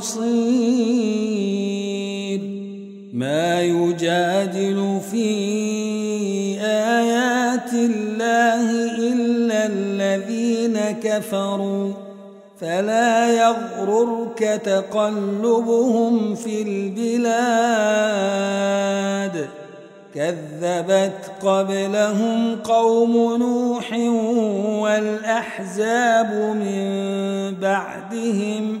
المصير ما يجادل في آيات الله إلا الذين كفروا فلا يغررك تقلبهم في البلاد كذبت قبلهم قوم نوح والأحزاب من بعدهم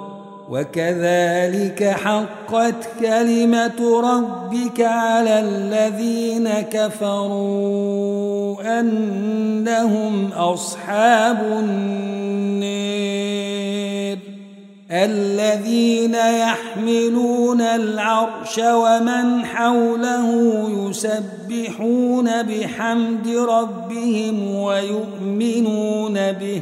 وكذلك حقت كلمة ربك على الذين كفروا أنهم أصحاب النير الذين يحملون العرش ومن حوله يسبحون بحمد ربهم ويؤمنون به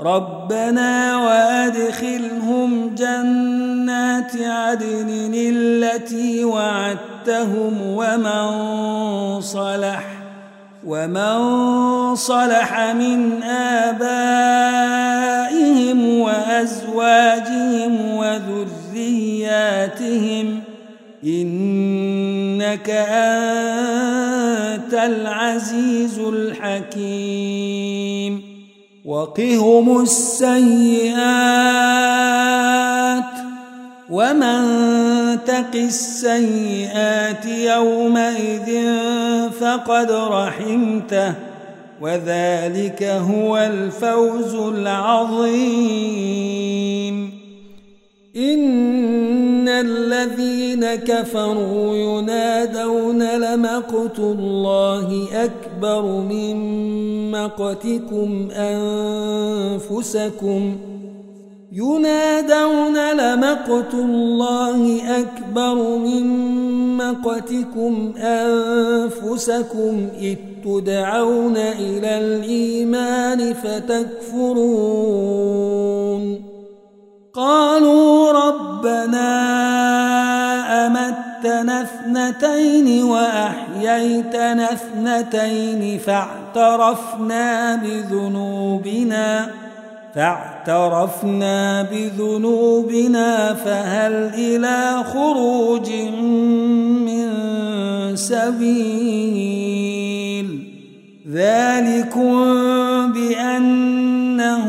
ربنا وأدخلهم جنات عدن التي وعدتهم ومن صلح ومن صلح من آبائهم وأزواجهم وذرياتهم إنك أنت العزيز الحكيم. وقهم السيئات ومن تق السيئات يومئذ فقد رحمته وذلك هو الفوز العظيم. إن الذين كفروا ينادون لمقت الله أكبر من مقتكم أنفسكم ينادون لمقت الله أكبر من مقتكم أنفسكم إذ تدعون إلى الإيمان فتكفرون قالوا ربنا أمتنا اثنتين وأحييتنا اثنتين فاعترفنا بذنوبنا فاعترفنا بذنوبنا فهل إلى خروج من سبيل؟ ذلكم بأنه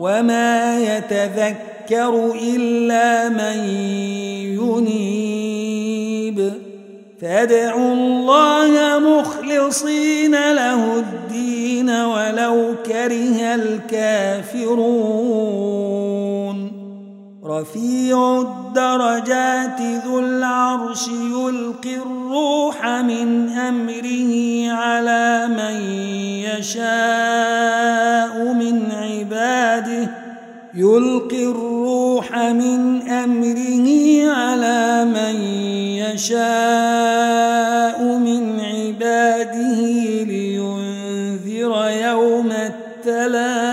وما يتذكر إلا من ينيب فادعوا الله مخلصين له الدين ولو كره الكافرون رفيع الدرجات ذو العرش يلقي الروح من أمره على من يشاء من عباده. يلقي الروح من أمره على من يشاء من عباده لينذر يوم التلاق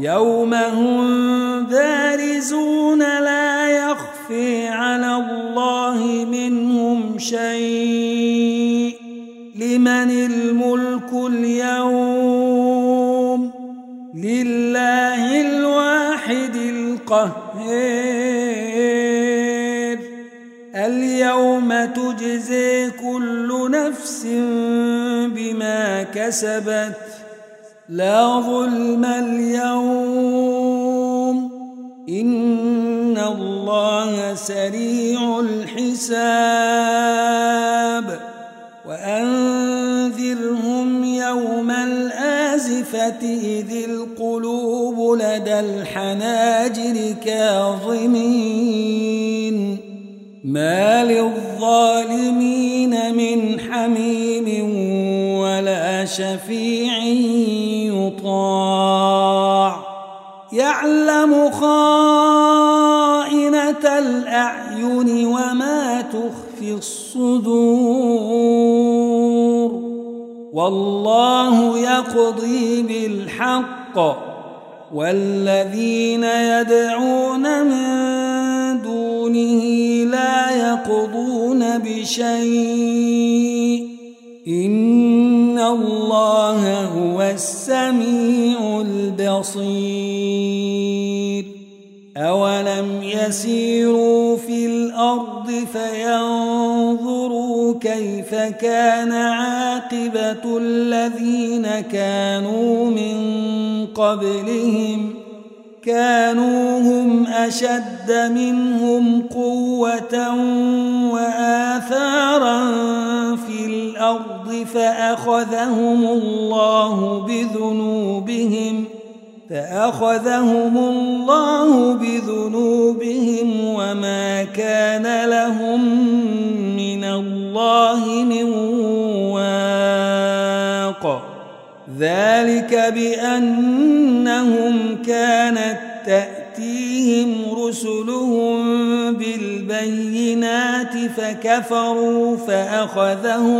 يوم هم بارزون لا يخفي على الله منهم شيء. لمن الملك اليوم؟ لله الواحد القهير. اليوم تجزي كل نفس بما كسبت لا ظلم اليوم. إن الله سريع الحساب. وأنذرهم يوم الآزفة إذ القلوب لدى الحناجر كاظمين. ما للظالمين من حميم ولا شفيع يطاع يعلم خائنة الأعين وما تخفي الصدور. والله يقضي بالحق. والذين يدعون من دونه لا يقضون بشيء. السميع البصير أولم يسيروا في الأرض فينظروا كيف كان عاقبة الذين كانوا من قبلهم كانوا هم أشد منهم قوة وآثارا في الأرض فأخذهم فأخذهم الله بذنوبهم وما كان لهم من الله من واق. ذلك بأنهم كانت تأتيهم رسلهم بالبينات فكفروا فأخذهم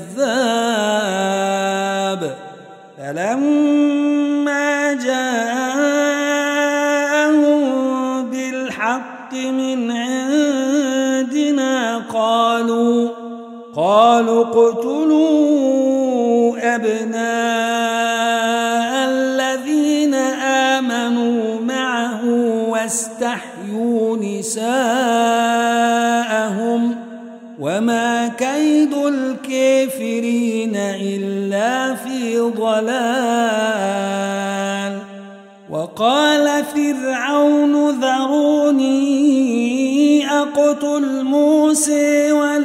قالوا اقتلوا أبناء الذين آمنوا معه واستحيوا نساءهم وما كيد الكافرين إلا في ضلال وقال فرعون ذروني أقتل موسى وليدع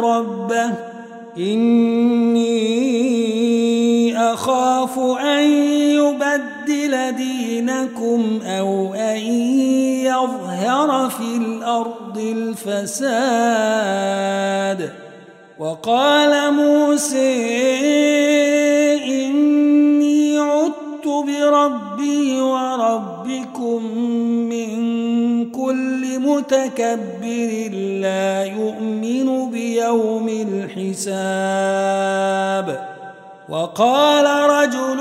ربه إني أخاف أن يبدل دينكم أو أن يظهر في الأرض الفساد. وقال موسى إني عدت بربي وربكم من كل متكبر لا يؤمن بيوم الحساب وقال رجل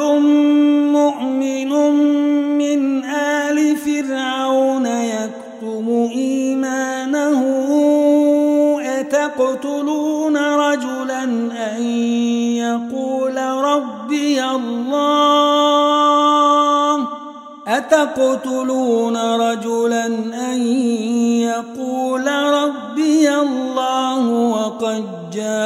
أتقتلون رجلا أن يقول ربي الله وقد جاءكم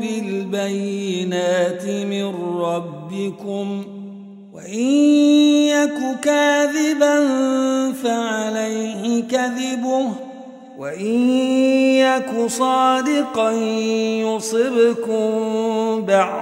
بالبينات من ربكم وإن يك كاذبا فعليه كذبه وإن يك صادقا يصبكم بعض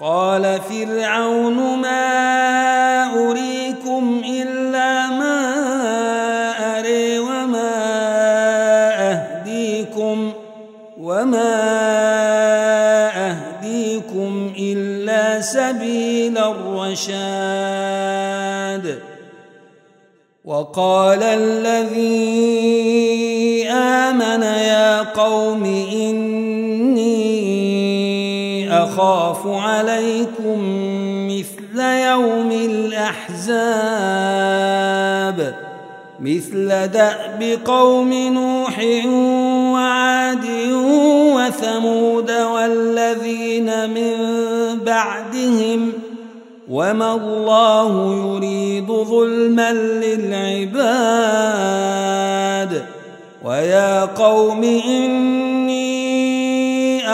قال فرعون ما أريكم إلا ما أري وما أهديكم وما أهديكم إلا سبيل الرشاد وقال الذين عليكم مثل يوم الأحزاب مثل دأب قوم نوح وعاد وثمود والذين من بعدهم وما الله يريد ظلما للعباد ويا قوم إني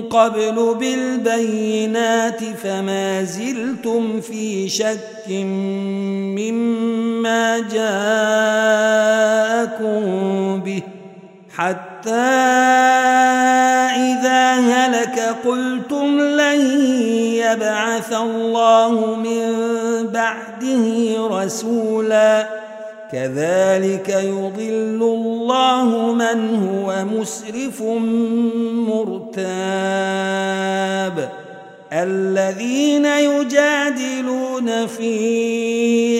قبل بالبينات فما زلتم في شك مما جاءكم به حتى إذا هلك قلتم لن يبعث الله من بعده رسولاً كذلك يضل الله من هو مسرف مرتاب. الذين يجادلون في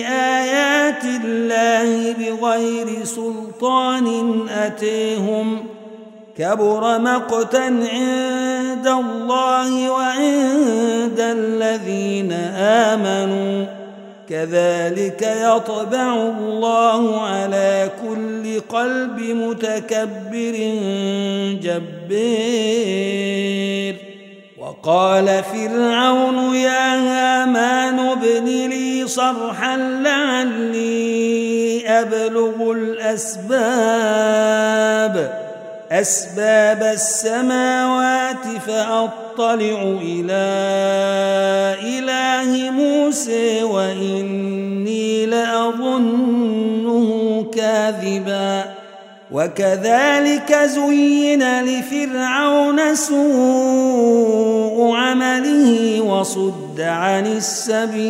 آيات الله بغير سلطان أتيهم كبر مقتا عند الله وعند الذين آمنوا. كذلك يطبع الله على كل قلب متكبر جبير. وقال فرعون يا هامان ابن لي صرحا لعلي أبلغ الأسباب. أسباب السماوات فأطلع إلى إله موسى وإني لأظنه كاذبا. وكذلك زين لفرعون سوء عمله وصد عن السبيل.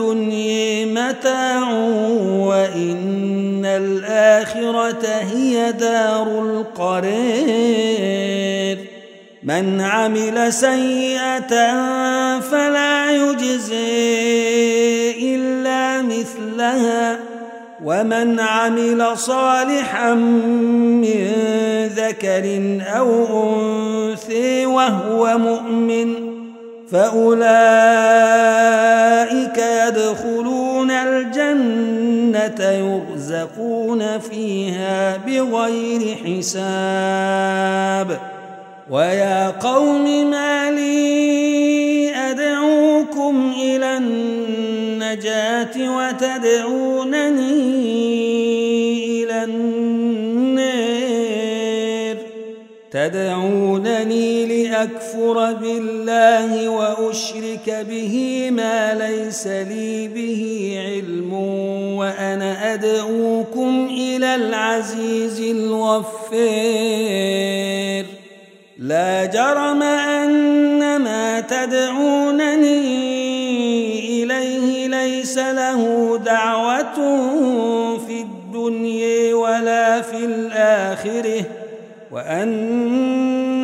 الدنيا متاع وإن الآخرة هي دار القرير. من عمل سيئة فلا يجزي إلا مثلها. ومن عمل صالحا من ذكر أو أنثى وهو مؤمن فأولئك يدخلون الجنة يرزقون فيها بغير حساب ويا قوم ما لي أدعوكم إلى النجاة وتدعونني إلى النار تدعونني لأكفر بالله وأشرك به ما ليس لي به علم وأنا أدعوكم إلى العزيز الغفير. لا جرم أن ما تدعونني إليه ليس له دعوة في الدنيا ولا في الآخرة وأن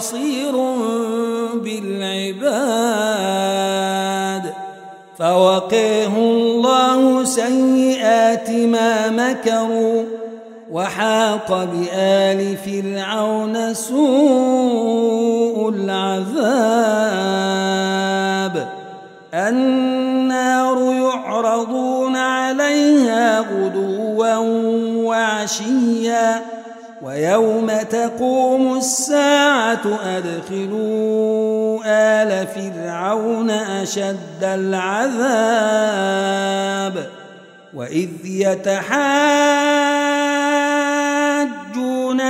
بصير بالعباد فوقيه الله سيئات ما مكروا وحاق بآل فرعون سوء العذاب النار يعرضون عليها غدوا وعشيا ويوم تقوم الساعة أدخلوا آل فرعون أشد العذاب وإذ يتحاجون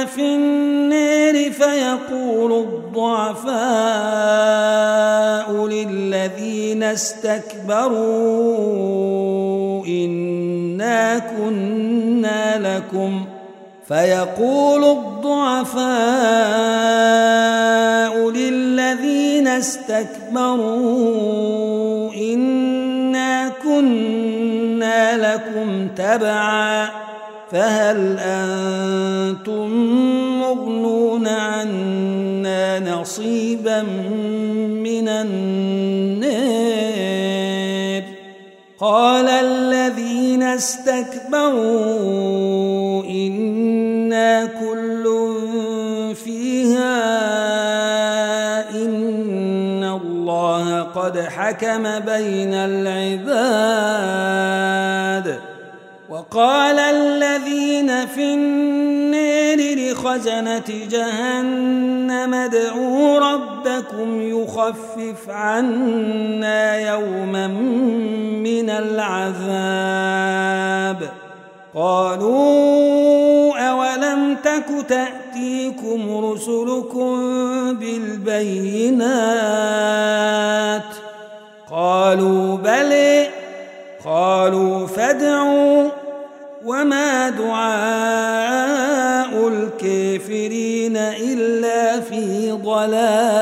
في النار فيقول الضعفاء للذين استكبروا إنا كنا لكم فيقول الضعفاء للذين استكبروا إنا كنا لكم تبعا فهل أنتم مغنون عنا نصيبا من النار؟ قال الذين استكبروا الله قد حكم بين العباد وقال الذين في النار لخزنة جهنم ادعوا ربكم يخفف عنا يوما من العذاب. قالوا أولم تك تأتيكم رسلكم بالبينات. قالوا بلى قالوا فادعوا وما دعاء الكافرين إلا في ضلال.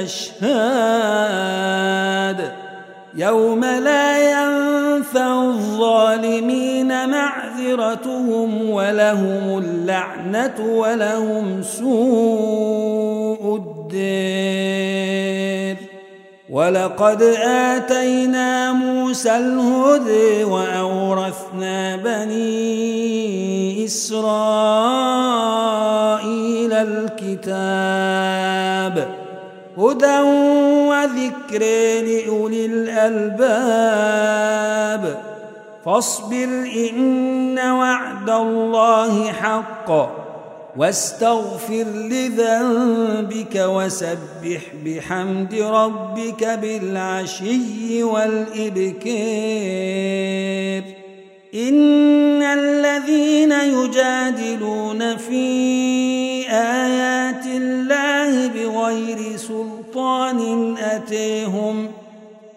الأشهاد. يوم لا ينفع الظالمين معذرتهم ولهم اللعنة ولهم سوء الدير. ولقد آتينا موسى الهدى وأورثنا بني إسرائيل الكتاب. هدى وذكر لأولي الألباب. فاصبر إن وعد الله حق. واستغفر لذنبك وسبح بحمد ربك بالعشي والإبكار إن الذين يجادلون في آيات الله بغير سلطان أتيهم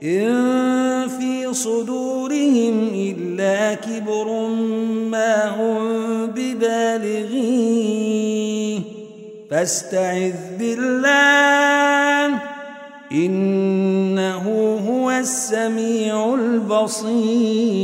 إن في صدورهم إلا كبر ما هم ببالغيه. فاستعذ بالله إنه هو السميع البصير.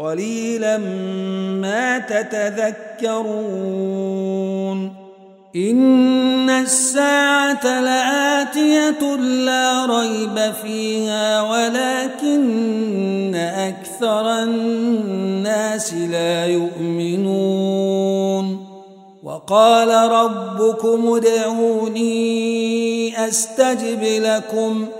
قليلا ما تتذكرون. إن الساعة لآتية لا ريب فيها ولكن أكثر الناس لا يؤمنون. وقال ربكم ادعوني أستجب لكم ۖ.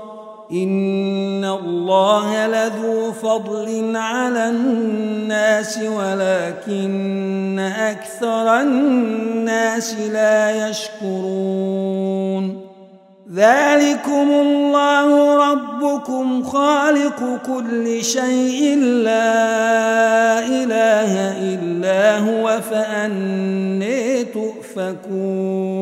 إن الله لذو فضل على الناس ولكن أكثر الناس لا يشكرون. ذلكم الله ربكم خالق كل شيء لا إله إلا هو فأني تؤفكون.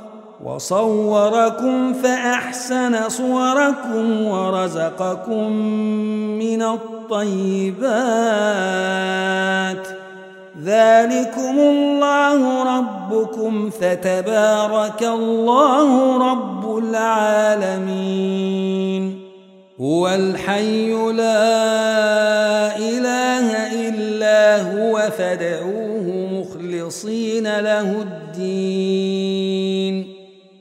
وصوركم فأحسن صوركم ورزقكم من الطيبات. ذلكم الله ربكم فتبارك الله رب العالمين. هو الحي لا إله إلا هو فادعوه مخلصين له الدين.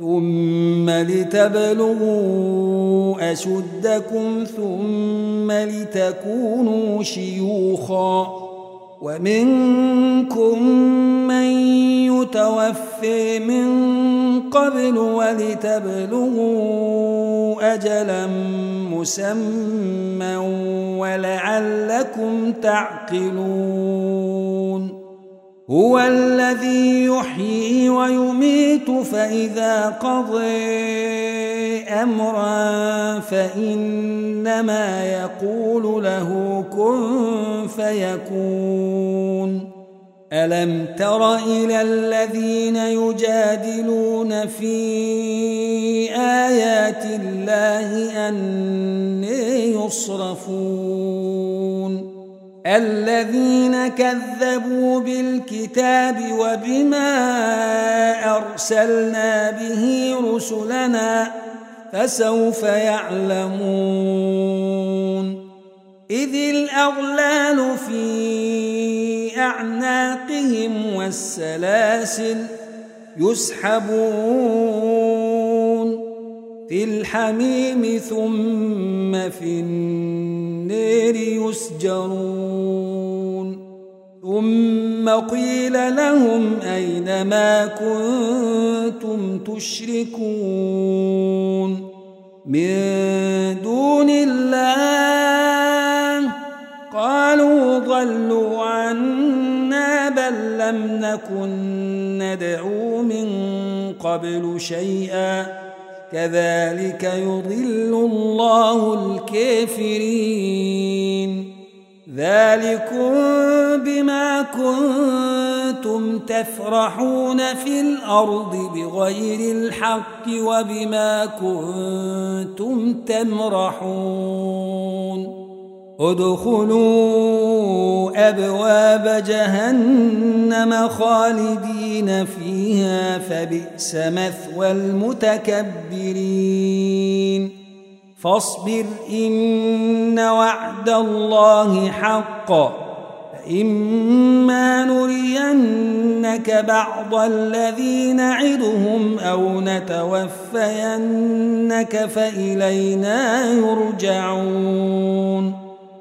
ثم لتبلغوا أشدكم ثم لتكونوا شيوخا ومنكم من يتوفي من قبل ولتبلغوا أجلا مسمى ولعلكم تعقلون هو الذي يحيي ويميت فإذا قضي أمرا فإنما يقول له كن فيكون. ألم تر إلى الذين يجادلون في آيات الله أن يصرفون؟ الذين كذبوا بالكتاب وبما أرسلنا به رسلنا فسوف يعلمون. إذ الأغلال في أعناقهم والسلاسل يسحبون. في الحميم ثم في النير يسجرون. ثم قيل لهم أين ما كنتم تشركون؟ من دون الله. قالوا ضلوا عنا بل لم نكن ندعو من قبل شيئا. كذلك يضل الله الكافرين. ذلكم بما كنتم تفرحون في الأرض بغير الحق وبما كنتم تمرحون. ادخلوا أبواب جهنم خالدين فيها فبئس مثوى المتكبرين. فاصبر إن وعد الله حق. فإما نرينك بعض الذي نعدهم أو نتوفينك فإلينا يرجعون.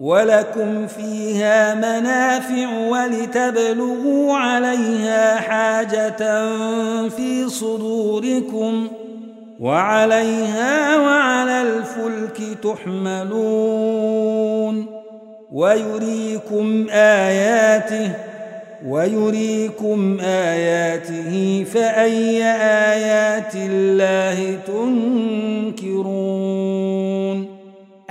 ولكم فيها منافع ولتبلغوا عليها حاجة في صدوركم وعليها وعلى الفلك تحملون ويريكم آياته ويريكم آياته فأي آيات الله تنكرون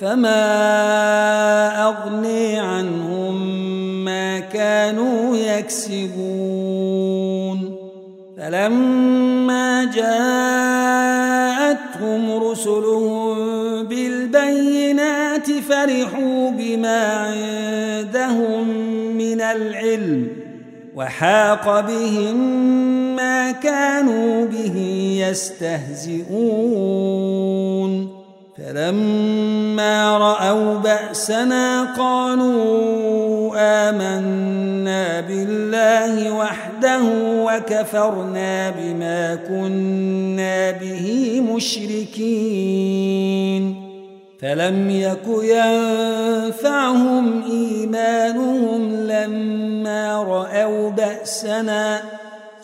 فما أغني عنهم ما كانوا يكسبون فلما جاءتهم رسلهم بالبينات فرحوا بما عندهم من العلم وحاق بهم ما كانوا به يستهزئون فلما رأوا بأسنا قالوا آمنا بالله وحده وكفرنا بما كنا به مشركين. فلم يك ينفعهم إيمانهم لما رأوا بأسنا